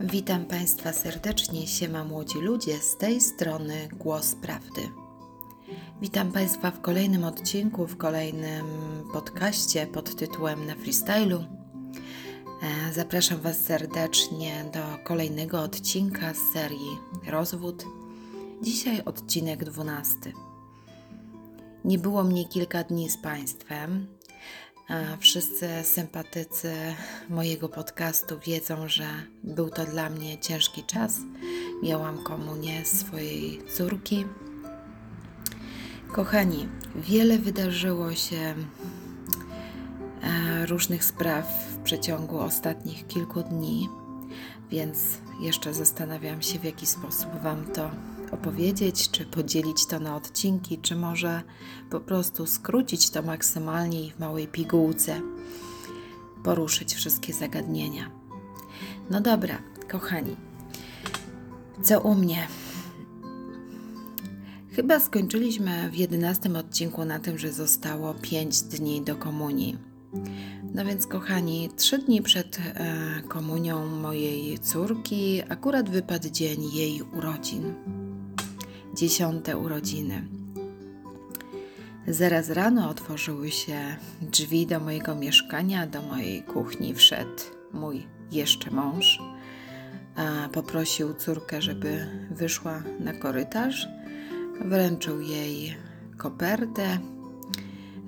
Witam Państwa serdecznie, siema młodzi ludzie, z tej strony Głos Prawdy. Witam Państwa w kolejnym odcinku, w kolejnym podcaście pod tytułem Na Freestylu. E, zapraszam Was serdecznie do kolejnego odcinka z serii Rozwód. Dzisiaj odcinek 12. Nie było mnie kilka dni z Państwem, Wszyscy sympatycy mojego podcastu wiedzą, że był to dla mnie ciężki czas. Miałam komunię swojej córki. Kochani, wiele wydarzyło się e, różnych spraw w przeciągu ostatnich kilku dni, więc jeszcze zastanawiam się, w jaki sposób Wam to opowiedzieć, czy podzielić to na odcinki, czy może po prostu skrócić to maksymalnie i w małej pigułce poruszyć wszystkie zagadnienia. No dobra, kochani, co u mnie? Chyba skończyliśmy w jedenastym odcinku na tym, że zostało 5 dni do komunii. No więc, kochani, trzy dni przed e, komunią mojej córki akurat wypadł dzień jej urodzin dziesiąte urodziny. Zaraz rano otworzyły się drzwi do mojego mieszkania, do mojej kuchni wszedł mój jeszcze mąż. Poprosił córkę, żeby wyszła na korytarz, wręczył jej kopertę,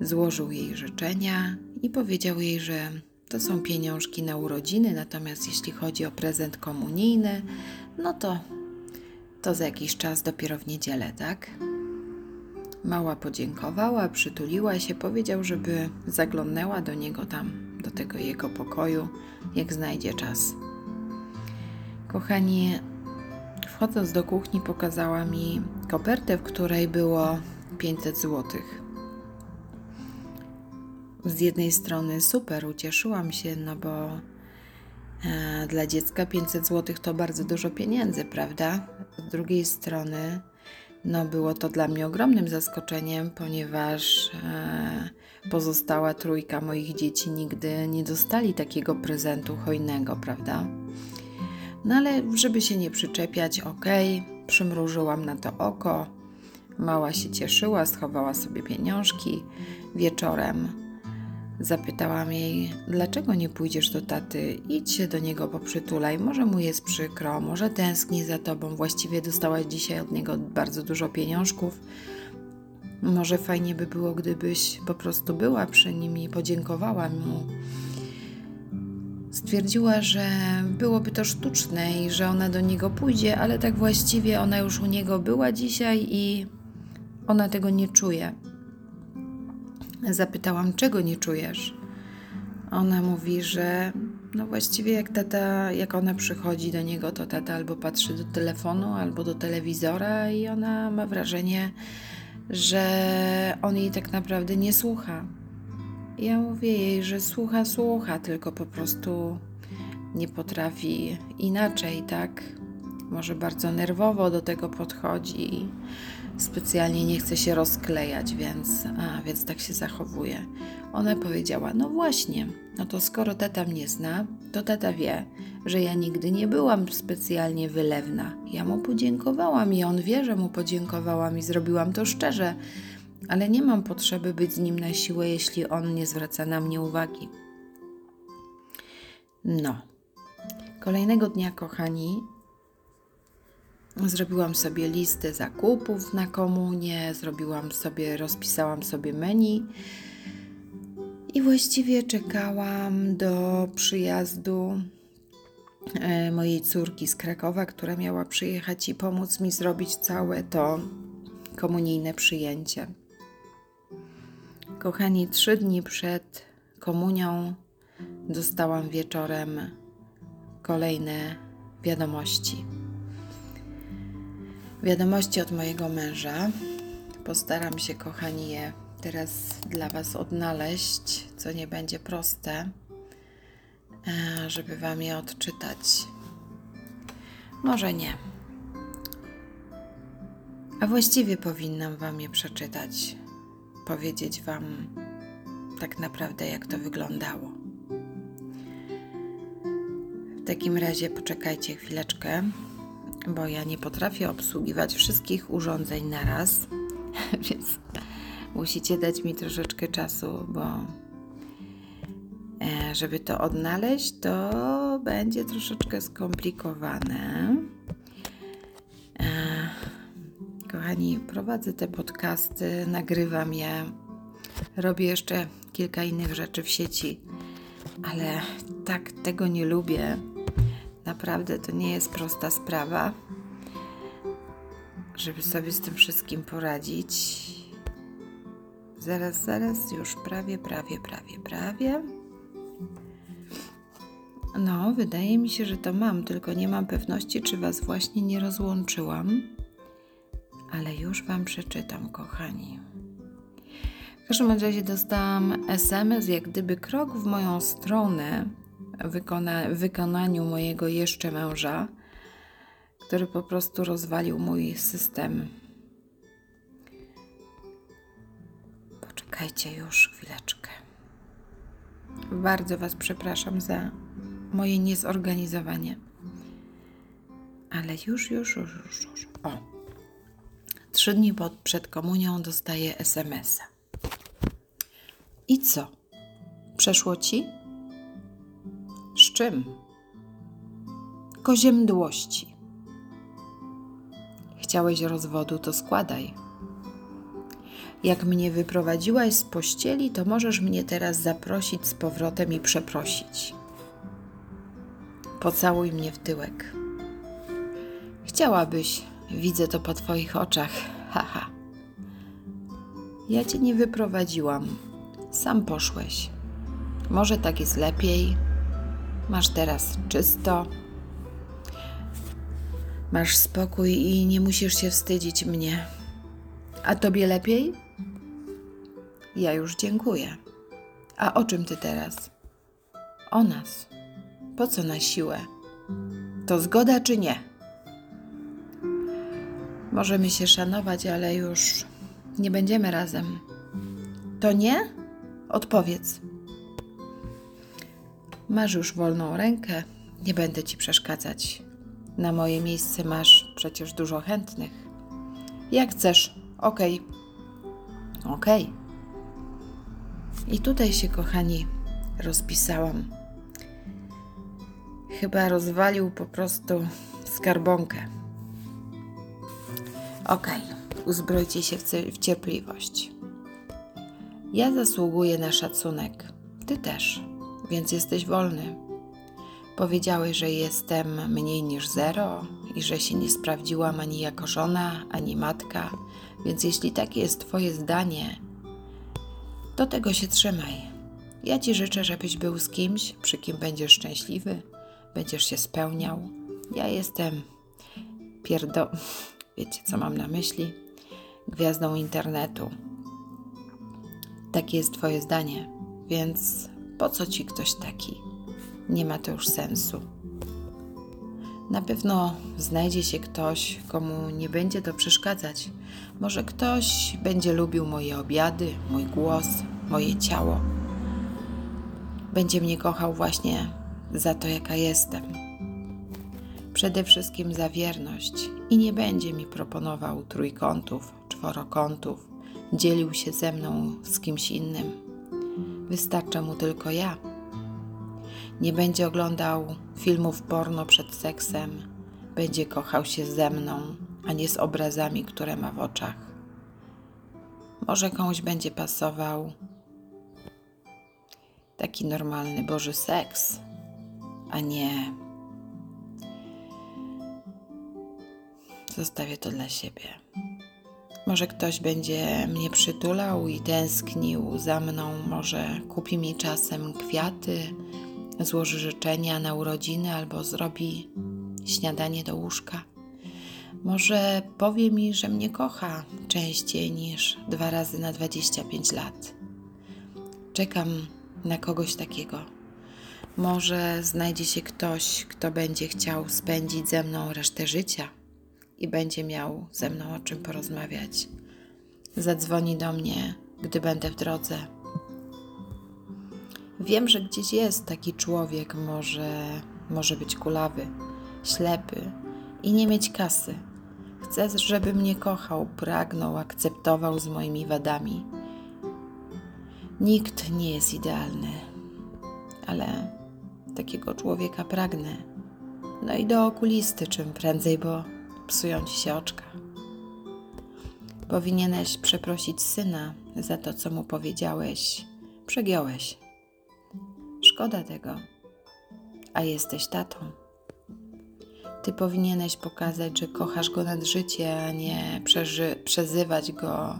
złożył jej życzenia i powiedział jej, że to są pieniążki na urodziny, natomiast jeśli chodzi o prezent komunijny, no to to za jakiś czas dopiero w niedzielę, tak? Mała podziękowała, przytuliła się, powiedział, żeby zaglądnęła do niego tam, do tego jego pokoju, jak znajdzie czas. Kochani, wchodząc do kuchni, pokazała mi kopertę, w której było 500 złotych. Z jednej strony super, ucieszyłam się, no bo dla dziecka 500 zł to bardzo dużo pieniędzy, prawda? Z drugiej strony, no było to dla mnie ogromnym zaskoczeniem, ponieważ e, pozostała trójka moich dzieci nigdy nie dostali takiego prezentu hojnego, prawda? No ale żeby się nie przyczepiać, ok, przymrużyłam na to oko. Mała się cieszyła, schowała sobie pieniążki. Wieczorem Zapytałam jej, dlaczego nie pójdziesz do taty? Idź się do niego poprzytulaj, może mu jest przykro, może tęskni za tobą. Właściwie dostałaś dzisiaj od niego bardzo dużo pieniążków. Może fajnie by było, gdybyś po prostu była przy nim i podziękowała mu. Stwierdziła, że byłoby to sztuczne i że ona do niego pójdzie, ale tak właściwie ona już u niego była dzisiaj i ona tego nie czuje. Zapytałam, czego nie czujesz? Ona mówi, że no właściwie jak tata, jak ona przychodzi do niego, to tata albo patrzy do telefonu, albo do telewizora i ona ma wrażenie, że on jej tak naprawdę nie słucha. Ja mówię jej, że słucha, słucha, tylko po prostu nie potrafi inaczej, tak? Może bardzo nerwowo do tego podchodzi specjalnie nie chce się rozklejać, więc, a, więc tak się zachowuje. Ona powiedziała: No właśnie, no to skoro tata mnie zna, to tata wie, że ja nigdy nie byłam specjalnie wylewna. Ja mu podziękowałam i on wie, że mu podziękowałam i zrobiłam to szczerze, ale nie mam potrzeby być z nim na siłę, jeśli on nie zwraca na mnie uwagi. No. Kolejnego dnia, kochani, Zrobiłam sobie listę zakupów na komunie, zrobiłam sobie, rozpisałam sobie menu i właściwie czekałam do przyjazdu e, mojej córki z Krakowa, która miała przyjechać i pomóc mi zrobić całe to komunijne przyjęcie. Kochani, trzy dni przed komunią dostałam wieczorem kolejne wiadomości. Wiadomości od mojego męża. Postaram się, kochani, je teraz dla Was odnaleźć, co nie będzie proste, e, żeby Wam je odczytać. Może nie. A właściwie powinnam Wam je przeczytać, powiedzieć Wam tak naprawdę, jak to wyglądało. takim razie poczekajcie chwileczkę, bo ja nie potrafię obsługiwać wszystkich urządzeń na raz, więc musicie dać mi troszeczkę czasu, bo e, żeby to odnaleźć, to będzie troszeczkę skomplikowane. E, kochani, prowadzę te podcasty, nagrywam je, robię jeszcze kilka innych rzeczy w sieci, ale tak tego nie lubię. Naprawdę to nie jest prosta sprawa, żeby sobie z tym wszystkim poradzić. Zaraz, zaraz, już prawie, prawie, prawie, prawie. No, wydaje mi się, że to mam, tylko nie mam pewności, czy Was właśnie nie rozłączyłam. Ale już Wam przeczytam, kochani. W każdym razie dostałam SMS, jak gdyby krok w moją stronę wykona wykonaniu mojego jeszcze męża, który po prostu rozwalił mój system. Poczekajcie już chwileczkę. Bardzo Was przepraszam za moje niezorganizowanie. Ale już, już, już, już, już. O. Trzy dni pod, przed komunią dostaję SMS-a. I co? Przeszło ci? Czym? Koziemdłości. Chciałeś rozwodu, to składaj. Jak mnie wyprowadziłaś z pościeli, to możesz mnie teraz zaprosić z powrotem i przeprosić. Pocałuj mnie w tyłek. Chciałabyś, widzę to po twoich oczach, haha. Ja cię nie wyprowadziłam, sam poszłeś. Może tak jest lepiej. Masz teraz czysto. Masz spokój i nie musisz się wstydzić mnie. A tobie lepiej? Ja już dziękuję. A o czym ty teraz? O nas. Po co na siłę? To zgoda czy nie? Możemy się szanować, ale już nie będziemy razem. To nie? Odpowiedz. Masz już wolną rękę, nie będę ci przeszkadzać. Na moje miejsce masz przecież dużo chętnych. Jak chcesz, okej. Okay. Okej. Okay. I tutaj się, kochani, rozpisałam. Chyba rozwalił po prostu skarbonkę. Okej, okay. uzbrojcie się w cierpliwość. Ja zasługuję na szacunek. Ty też, więc jesteś wolny. Powiedziałeś, że jestem mniej niż zero i że się nie sprawdziłam ani jako żona, ani matka, więc jeśli takie jest Twoje zdanie, do tego się trzymaj. Ja Ci życzę, żebyś był z kimś, przy kim będziesz szczęśliwy, będziesz się spełniał. Ja jestem pierdo... Wiecie, co mam na myśli? Gwiazdą internetu. Takie jest Twoje zdanie, więc po co Ci ktoś taki? Nie ma to już sensu. Na pewno znajdzie się ktoś, komu nie będzie to przeszkadzać. Może ktoś będzie lubił moje obiady, mój głos, moje ciało. Będzie mnie kochał właśnie za to, jaka jestem. Przede wszystkim za wierność i nie będzie mi proponował trójkątów, czworokątów, dzielił się ze mną z kimś innym. Wystarcza mu tylko ja. Nie będzie oglądał filmów porno przed seksem, będzie kochał się ze mną, a nie z obrazami, które ma w oczach. Może komuś będzie pasował taki normalny Boży seks, a nie. Zostawię to dla siebie. Może ktoś będzie mnie przytulał i tęsknił za mną, może kupi mi czasem kwiaty, złoży życzenia na urodziny albo zrobi śniadanie do łóżka. Może powie mi, że mnie kocha częściej niż dwa razy na 25 lat. Czekam na kogoś takiego. Może znajdzie się ktoś, kto będzie chciał spędzić ze mną resztę życia i będzie miał ze mną o czym porozmawiać. Zadzwoni do mnie, gdy będę w drodze. Wiem, że gdzieś jest taki człowiek, może może być kulawy, ślepy i nie mieć kasy. Chcę, żeby mnie kochał, pragnął, akceptował z moimi wadami. Nikt nie jest idealny, ale takiego człowieka pragnę. No i do okulisty czym prędzej, bo psują ci się oczka. Powinieneś przeprosić syna za to, co mu powiedziałeś. Przegiąłeś. Szkoda tego. A jesteś tatą. Ty powinieneś pokazać, że kochasz go nad życie, a nie przeży- przezywać go,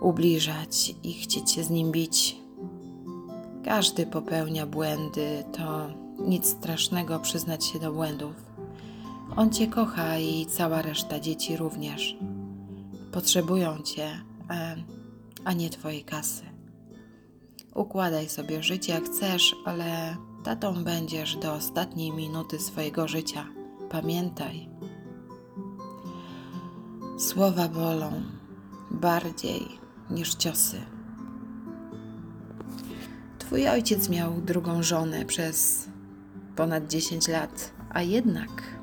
ubliżać i chcieć się z nim bić. Każdy popełnia błędy, to nic strasznego przyznać się do błędów. On cię kocha i cała reszta dzieci również. Potrzebują cię, a, a nie twojej kasy. Układaj sobie życie jak chcesz, ale tatą będziesz do ostatniej minuty swojego życia. Pamiętaj. Słowa bolą bardziej niż ciosy. Twój ojciec miał drugą żonę przez ponad 10 lat, a jednak,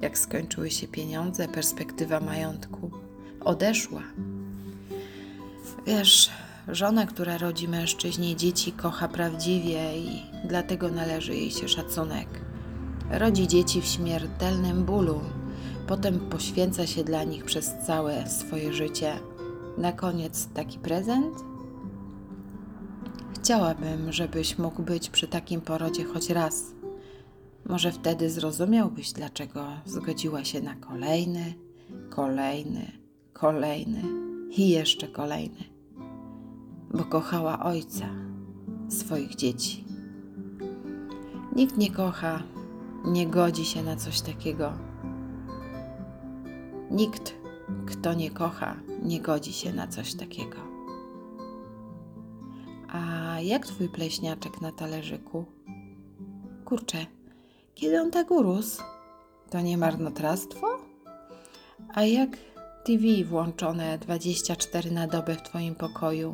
jak skończyły się pieniądze, perspektywa majątku odeszła. Wiesz, żona, która rodzi mężczyźnie dzieci, kocha prawdziwie i dlatego należy jej się szacunek. Rodzi dzieci w śmiertelnym bólu, potem poświęca się dla nich przez całe swoje życie. Na koniec taki prezent? Chciałabym, żebyś mógł być przy takim porodzie choć raz. Może wtedy zrozumiałbyś, dlaczego zgodziła się na kolejny, kolejny, kolejny i jeszcze kolejny. Bo kochała ojca swoich dzieci. Nikt nie kocha, nie godzi się na coś takiego. Nikt, kto nie kocha, nie godzi się na coś takiego. A jak twój pleśniaczek na talerzyku? Kurczę, kiedy on tak urósł? To nie marnotrawstwo? A jak TV włączone 24 na dobę w twoim pokoju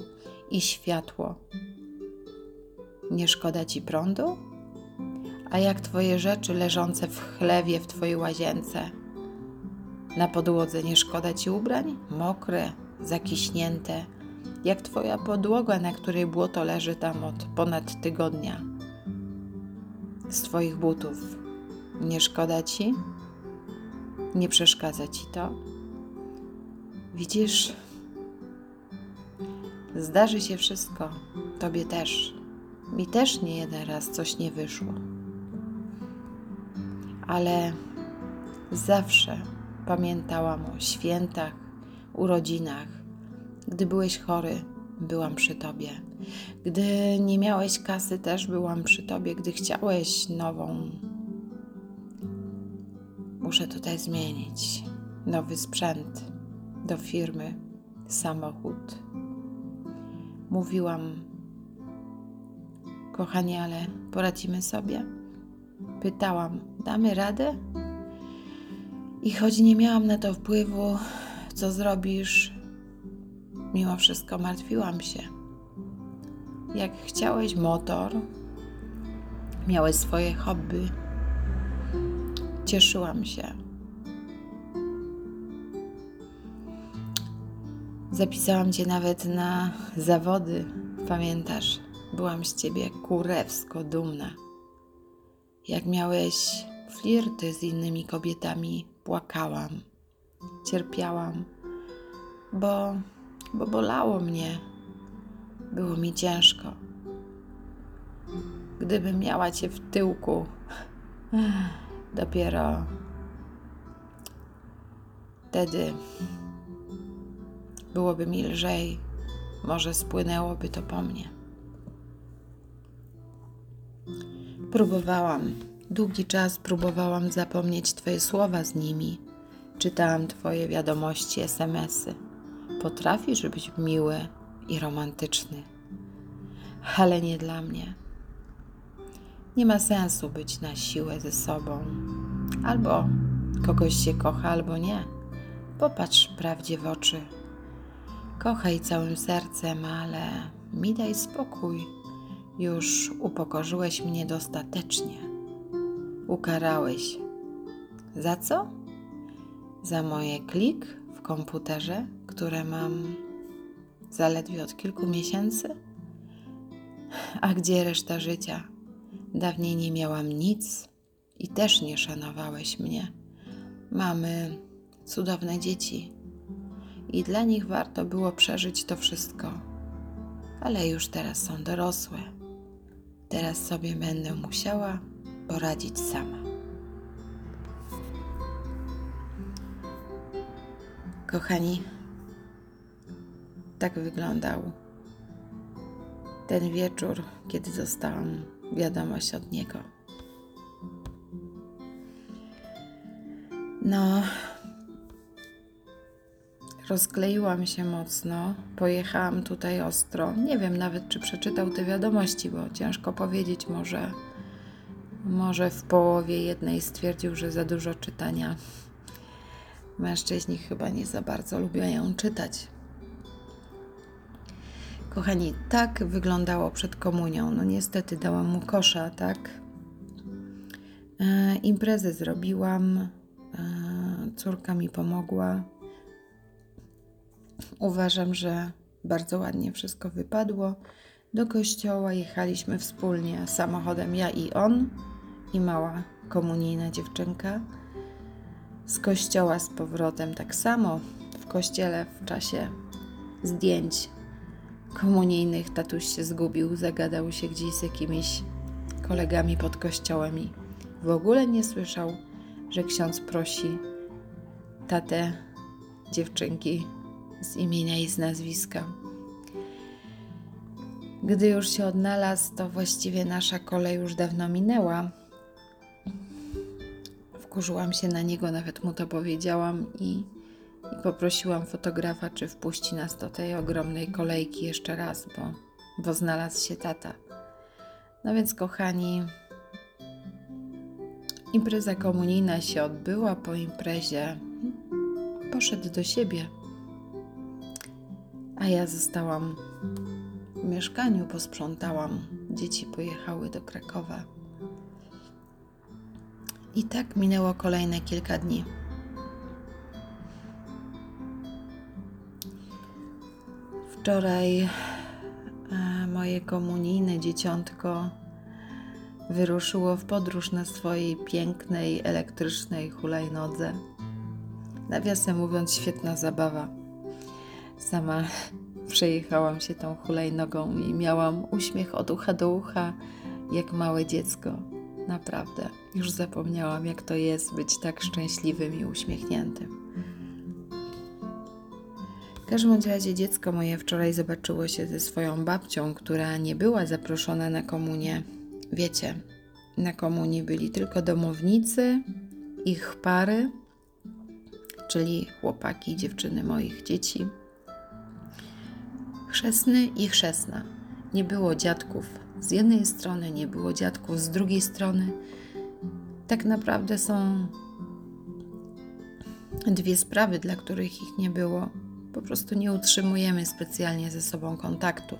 i światło? Nie szkoda ci prądu? A jak twoje rzeczy leżące w chlewie w twojej łazience? Na podłodze nie szkoda ci ubrań? Mokre, zakiśnięte, jak twoja podłoga, na której błoto leży tam od ponad tygodnia. Z twoich butów nie szkoda ci? Nie przeszkadza ci to? Widzisz, zdarzy się wszystko, tobie też. Mi też nie jeden raz coś nie wyszło. Ale zawsze pamiętałam o świętach, urodzinach. Gdy byłeś chory, byłam przy tobie. Gdy nie miałeś kasy, też byłam przy tobie. Gdy chciałeś nową, muszę tutaj zmienić nowy sprzęt do firmy, samochód. Mówiłam, kochanie, ale poradzimy sobie? Pytałam, damy radę? I choć nie miałam na to wpływu, co zrobisz, mimo wszystko martwiłam się. Jak chciałeś motor, miałeś swoje hobby, cieszyłam się. Zapisałam cię nawet na zawody, pamiętasz? Byłam z ciebie kurewsko dumna. Jak miałeś flirty z innymi kobietami, płakałam, cierpiałam, bo, bo bolało mnie. Było mi ciężko. Gdybym miała cię w tyłku, dopiero wtedy byłoby mi lżej, może spłynęłoby to po mnie. Próbowałam, długi czas próbowałam zapomnieć Twoje słowa z nimi. Czytałam Twoje wiadomości, SMSy. Potrafisz być miły i romantyczny, ale nie dla mnie. Nie ma sensu być na siłę ze sobą. Albo kogoś się kocha, albo nie. Popatrz prawdzie w oczy. Kochaj całym sercem, ale mi daj spokój. Już upokorzyłeś mnie dostatecznie. ukarałeś. Za co? Za moje klik komputerze, które mam zaledwie od kilku miesięcy? A gdzie reszta życia? Dawniej nie miałam nic i też nie szanowałeś mnie. Mamy cudowne dzieci i dla nich warto było przeżyć to wszystko, ale już teraz są dorosłe. Teraz sobie będę musiała poradzić sama. Kochani, tak wyglądał ten wieczór, kiedy dostałam wiadomość od niego. No, rozkleiłam się mocno, pojechałam tutaj ostro. Nie wiem nawet, czy przeczytał te wiadomości, bo ciężko powiedzieć, może, może w połowie jednej stwierdził, że za dużo czytania. Mężczyźni chyba nie za bardzo lubią czytać. Kochani, tak wyglądało przed komunią. No niestety dałam mu kosza, tak? E, imprezę zrobiłam, e, córka mi pomogła. Uważam, że bardzo ładnie wszystko wypadło. Do kościoła jechaliśmy wspólnie samochodem ja i on i mała komunijna dziewczynka. Z kościoła z powrotem tak samo. W kościele w czasie zdjęć komunijnych tatuś się zgubił, zagadał się gdzieś z jakimiś kolegami pod kościołem i w ogóle nie słyszał, że ksiądz prosi tatę dziewczynki z imienia i z nazwiska. Gdy już się odnalazł, to właściwie nasza kolej już dawno minęła. Wkurzyłam się na niego, nawet mu to powiedziałam i i poprosiłam fotografa, czy wpuści nas do tej ogromnej kolejki jeszcze raz, bo, bo znalazł się tata. No więc, kochani, impreza komunijna się odbyła. Po imprezie poszedł do siebie, a ja zostałam w mieszkaniu, posprzątałam. Dzieci pojechały do Krakowa. I tak minęło kolejne kilka dni. Wczoraj e, moje komunijne dzieciątko wyruszyło w podróż na swojej pięknej elektrycznej hulajnodze. Nawiasem mówiąc, świetna zabawa. Sama przejechałam się tą hulajnogą i miałam uśmiech od ucha do ucha, jak małe dziecko. Naprawdę, już zapomniałam, jak to jest być tak szczęśliwym i uśmiechniętym. W każdym razie dziecko moje wczoraj zobaczyło się ze swoją babcią, która nie była zaproszona na komunię. Wiecie, na komunii byli tylko domownicy, ich pary, czyli chłopaki i dziewczyny moich dzieci. Chrzestny i chrzestna. Nie było dziadków z jednej strony, nie było dziadków z drugiej strony. Tak naprawdę są dwie sprawy, dla których ich nie było po prostu nie utrzymujemy specjalnie ze sobą kontaktów.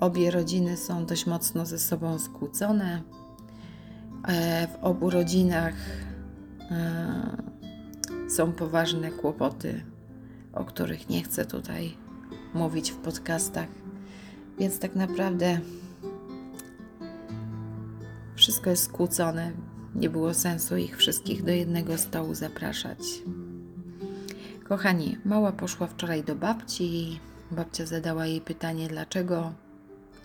Obie rodziny są dość mocno ze sobą skłócone. E, w obu rodzinach e, są poważne kłopoty, o których nie chcę tutaj mówić w podcastach. Więc tak naprawdę wszystko jest skłócone. Nie było sensu ich wszystkich do jednego stołu zapraszać. Kochani, mała poszła wczoraj do babci i babcia zadała jej pytanie, dlaczego,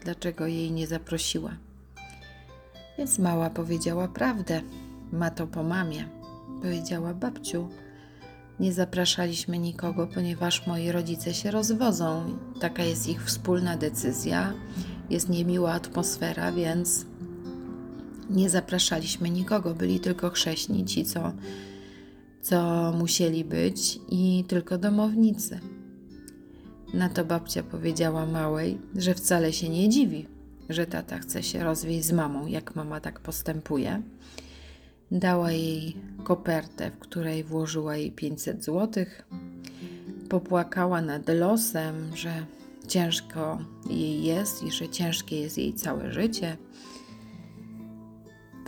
dlaczego jej nie zaprosiła. Więc mała powiedziała prawdę. Ma to po mamie. Powiedziała babciu, nie zapraszaliśmy nikogo, ponieważ moi rodzice się rozwodzą. Taka jest ich wspólna decyzja. Jest niemiła atmosfera, więc nie zapraszaliśmy nikogo. Byli tylko chrześni, ci co co musieli być i tylko domownicy. Na to babcia powiedziała małej, że wcale się nie dziwi, że tata chce się rozwieść z mamą, jak mama tak postępuje. Dała jej kopertę, w której włożyła jej 500 złotych. Popłakała nad losem, że ciężko jej jest i że ciężkie jest jej całe życie.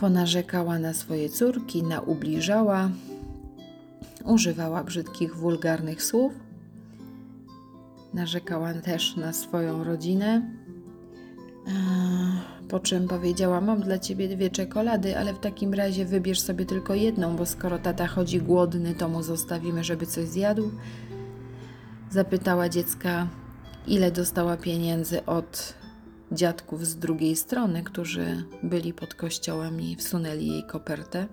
Ponarzekała na swoje córki, naubliżała, używała brzydkich, wulgarnych słów. Narzekała też na swoją rodzinę. Po czym powiedziała: Mam dla ciebie dwie czekolady, ale w takim razie wybierz sobie tylko jedną, bo skoro tata chodzi głodny, to mu zostawimy, żeby coś zjadł. Zapytała dziecka, ile dostała pieniędzy od dziadków z drugiej strony, którzy byli pod kościołem i wsunęli jej kopertę.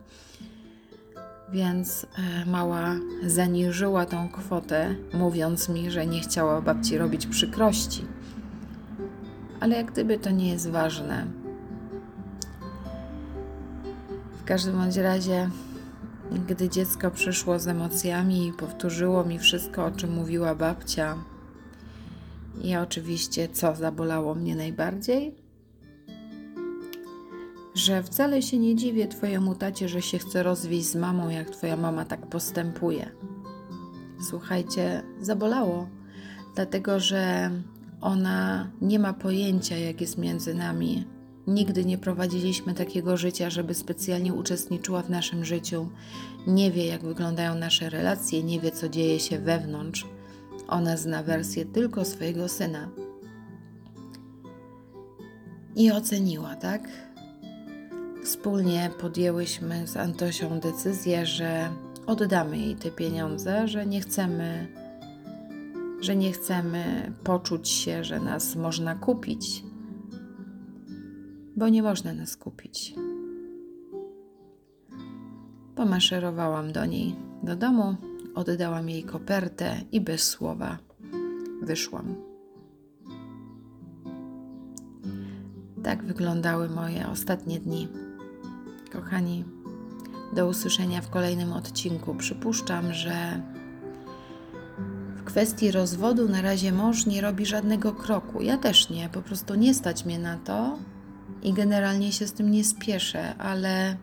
Więc e, mała zaniżyła tą kwotę, mówiąc mi, że nie chciała babci robić przykrości. Ale jak gdyby to nie jest ważne. W każdym bądź razie, gdy dziecko przyszło z emocjami i powtórzyło mi wszystko, o czym mówiła babcia, i oczywiście, co zabolało mnie najbardziej? Że wcale się nie dziwię Twojemu tacie, że się chce rozwieść z mamą, jak Twoja mama tak postępuje. Słuchajcie, zabolało, dlatego że ona nie ma pojęcia, jak jest między nami. Nigdy nie prowadziliśmy takiego życia, żeby specjalnie uczestniczyła w naszym życiu. Nie wie, jak wyglądają nasze relacje, nie wie, co dzieje się wewnątrz. Ona zna wersję tylko swojego syna. I oceniła, tak? Wspólnie podjęłyśmy z Antosią decyzję, że oddamy jej te pieniądze, że nie chcemy, że nie chcemy poczuć się, że nas można kupić, bo nie można nas kupić. Pomaszerowałam do niej do domu, oddałam jej kopertę i bez słowa wyszłam. Tak wyglądały moje ostatnie dni. Kochani, do usłyszenia w kolejnym odcinku. Przypuszczam, że w kwestii rozwodu na razie mąż nie robi żadnego kroku. Ja też nie, po prostu nie stać mnie na to i generalnie się z tym nie spieszę, ale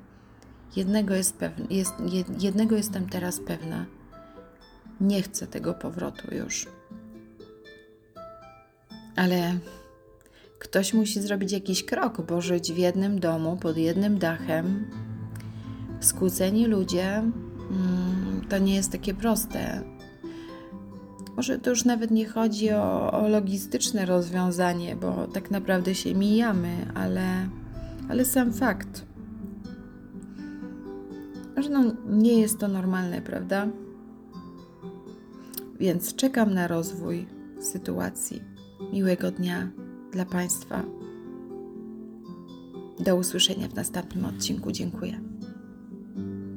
jednego, jest pewne, jest, jednego jestem teraz pewna nie chcę tego powrotu już. Ale ktoś musi zrobić jakiś krok, bo żyć w jednym domu, pod jednym dachem, skłóceni ludzie, mm, to nie jest takie proste. Może to już nawet nie chodzi o, o logistyczne rozwiązanie, bo tak naprawdę się mijamy, ale, ale sam fakt, że no, nie jest to normalne, prawda? Więc czekam na rozwój sytuacji. Miłego dnia dla Państwa. Do usłyszenia w następnym odcinku. Dziękuję.